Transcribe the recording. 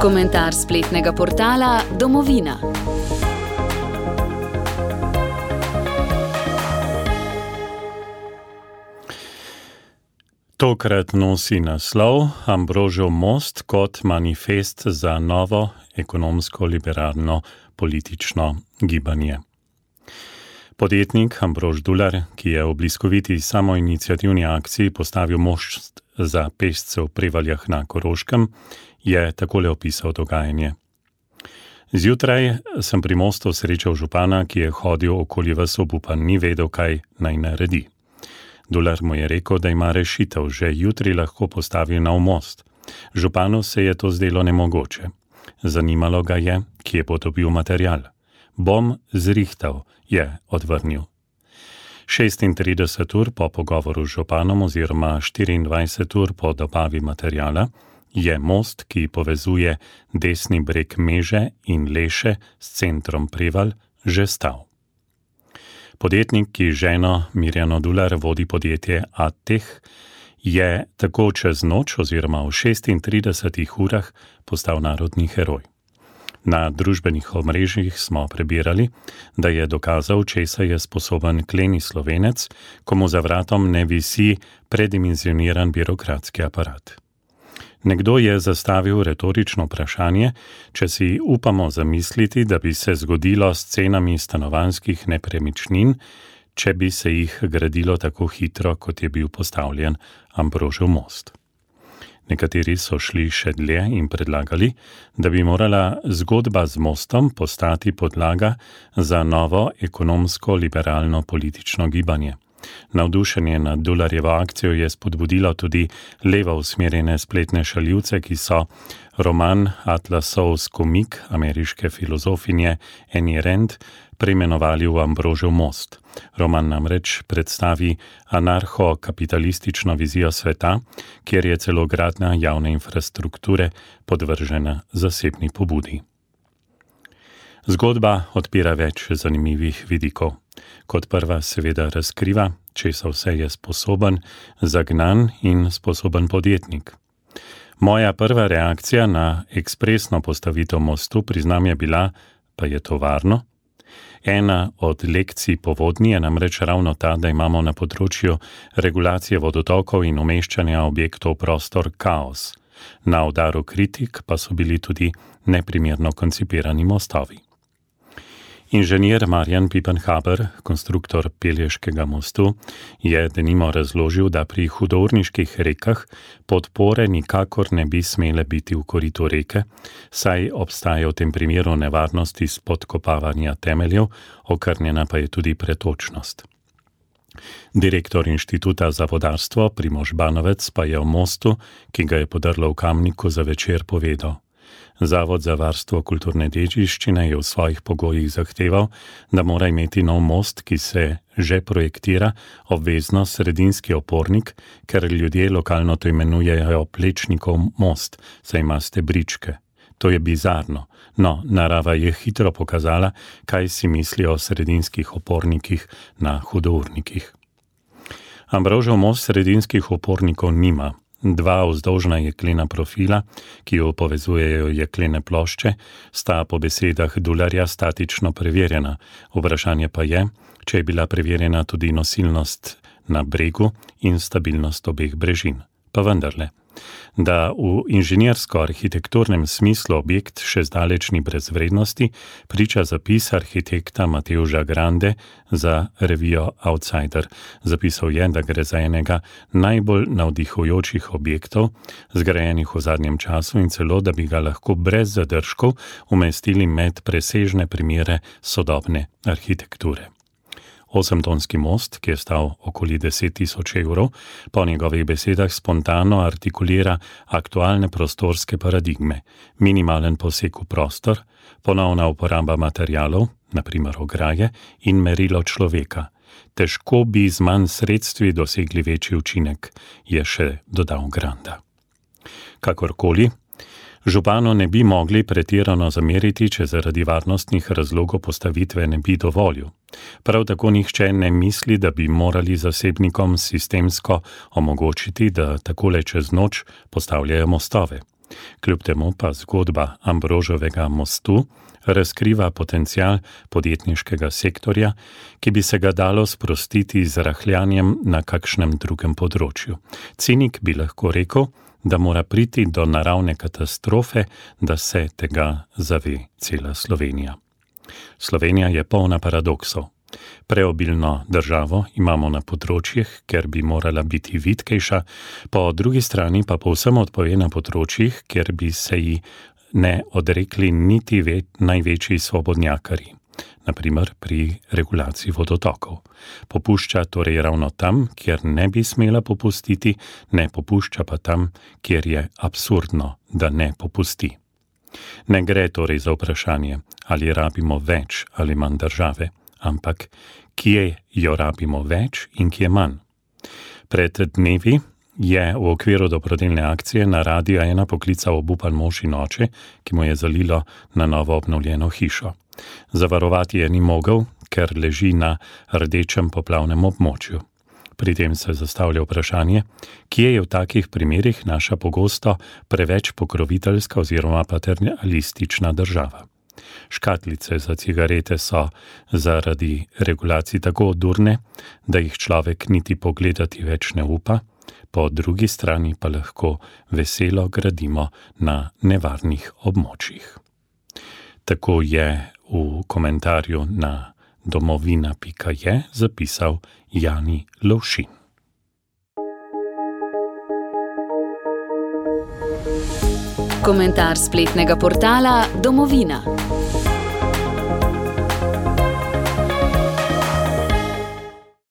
Komentar spletnega portala Domovina. Tokrat nosi naslov Ambrožov most kot manifest za novo ekonomsko-liberalno politično gibanje. Podjetnik Ambrož Dular, ki je v bliskoviti samoinicijativni akciji postavil most za pešce v Prevaljah na Koroškem, je takole opisal dogajanje. Zjutraj sem pri mostu srečal župana, ki je hodil okoli vas obupan, ni vedel, kaj naj naredi. Dular mu je rekel, da ima rešitev, že jutri lahko postavi nov most. Županu se je to zdelo nemogoče. Zanimalo ga je, kje bo dobil material. Bom zrihtal, je odvrnil. 36 ur po pogovoru z županom oziroma 24 ur po dobavi materijala je most, ki povezuje desni breg Meže in Leše s centrom Preval, že stal. Podjetnik, ki ženo Mirjano Dular vodi podjetje Ateh, je tako čez noč oziroma v 36 urah postal narodni heroj. Na družbenih omrežjih smo prebirali, da je dokazal, česa je sposoben kleni slovenec, komu za vratom ne visi predimenzioniran birokratski aparat. Nekdo je zastavil retorično vprašanje, če si upamo zamisliti, da bi se zgodilo s cenami stanovanskih nepremičnin, če bi se jih gradilo tako hitro, kot je bil postavljen Ambrožev most. Nekateri so šli še dlje in predlagali, da bi morala zgodba z mostom postati podlaga za novo ekonomsko-liberalno politično gibanje. Navdušenje nad dolarjevo akcijo je spodbudilo tudi levo usmerjene spletne šaljivce, ki so roman Atlasov skomik ameriške filozofinje Annie Rand preimenovali v Ambrožev most. Roman namreč predstavi anarcho-kapitalistično vizijo sveta, kjer je celo gradnja javne infrastrukture podvržena zasebni pobudi. Zgodba odpira več zanimivih vidikov. Kot prva seveda razkriva, česa vse je sposoben zagnan in sposoben podjetnik. Moja prva reakcija na ekspresno postavitev mostu, priznam, je bila, pa je to varno. Ena od lekcij povodni je namreč ravno ta, da imamo na področju regulacije vodotokov in umeščanja objektov v prostor kaos. Na udaru kritik pa so bili tudi neprimerno koncipirani mostovi. Inženir Marjan Pipenhaber, konstruktor Pelješkega mostu, je denimo razložil, da pri hudourniških rekah podpore nikakor ne bi smele biti v koritu reke, saj obstaja v tem primeru nevarnosti spodkopavanja temeljev, okrnjena pa je tudi pretočnost. Direktor inštituta za vodarstvo Primož Banovec pa je o mostu, ki ga je podrlo v kamniku za večer povedal. Zavod za varstvo kulturne dediščine je v svojih pogojih zahteval, da mora imeti nov most, ki se že projektira, obvezno sredinski opornik, ker ljudje lokalno to imenujejo plečnikov most, saj ima stebričke. To je bizarno, no, narava je hitro pokazala, kaj si mislijo o sredinskih opornikih na hudournikih. Ambrožov most sredinskih opornikov nima, Dva vzdolžna jeklena profila, ki jo povezujejo jeklene plošče, sta po besedah Dularja statično preverjena. Vprašanje pa je, če je bila preverjena tudi nosilnost na bregu in stabilnost obeh brežin. Pa vendarle da v inženirsko-arhitekturnem smislu objekt še zdaleč ni brez vrednosti, priča zapis arhitekta Mateuža Grande za revijo Outsider. Zapisal je, da gre za enega najbolj navdihujočih objektov, zgrajenih v zadnjem času in celo, da bi ga lahko brez zadržkov umestili med presežne primere sodobne arhitekture. Osemtonski most, ki je stal okoli 10 tisoč evrov, po njegovih besedah spontano artikulira aktualne prostorske paradigme: minimalen poseg v prostor, ponovna uporaba materijalov, naprimer ograje, in merilo človeka. Težko bi z manj sredstvi dosegli večji učinek, je še dodal Granda. Kakorkoli, Župano ne bi mogli pretirano zameriti, če zaradi varnostnih razlogov postavitve ne bi dovolil. Prav tako nihče ne misli, da bi morali zasebnikom sistemsko omogočiti, da takole čez noč postavljajo mostove. Kljub temu pa zgodba Ambrožovega mostu razkriva potencial podjetniškega sektorja, ki bi se ga dalo sprostiti z rahljanjem na kakšnem drugem področju. Cinik bi lahko rekel, da mora priti do naravne katastrofe, da se tega zave cela Slovenija. Slovenija je polna paradoksov. Preobilno državo imamo na področjih, ker bi morala biti vitkejša, po drugi strani pa povsem odpove na področjih, kjer bi se ji ne odrekli niti ve, največji svobodnjakari, naprimer pri regulaciji vodotokov. Popušča torej ravno tam, kjer ne bi smela popustiti, ne popušča pa tam, kjer je absurdno, da ne popusti. Ne gre torej za vprašanje, ali rabimo več ali manj države, ampak kje jo rabimo več in kje manj. Pred dnevi je v okviru dobrodelne akcije na radio ena poklical obupan mož in oče, ki mu je zalilo na novo obnovljeno hišo. Zavarovati je ni mogel, ker leži na rdečem poplavnem območju. Pri tem se zastavlja vprašanje, kje je v takih primerih naša pogosto preveč pokroviteljska oziroma paternalistična država. Škatlice za cigarete so zaradi regulacij tako odurne, da jih človek niti pogledati več ne upa po drugi strani pa lahko veselo gradimo na nevarnih območjih. Tako je v komentarju na domovina.je zapisal Jani Lovšin. Komentar spletnega portala Domovina.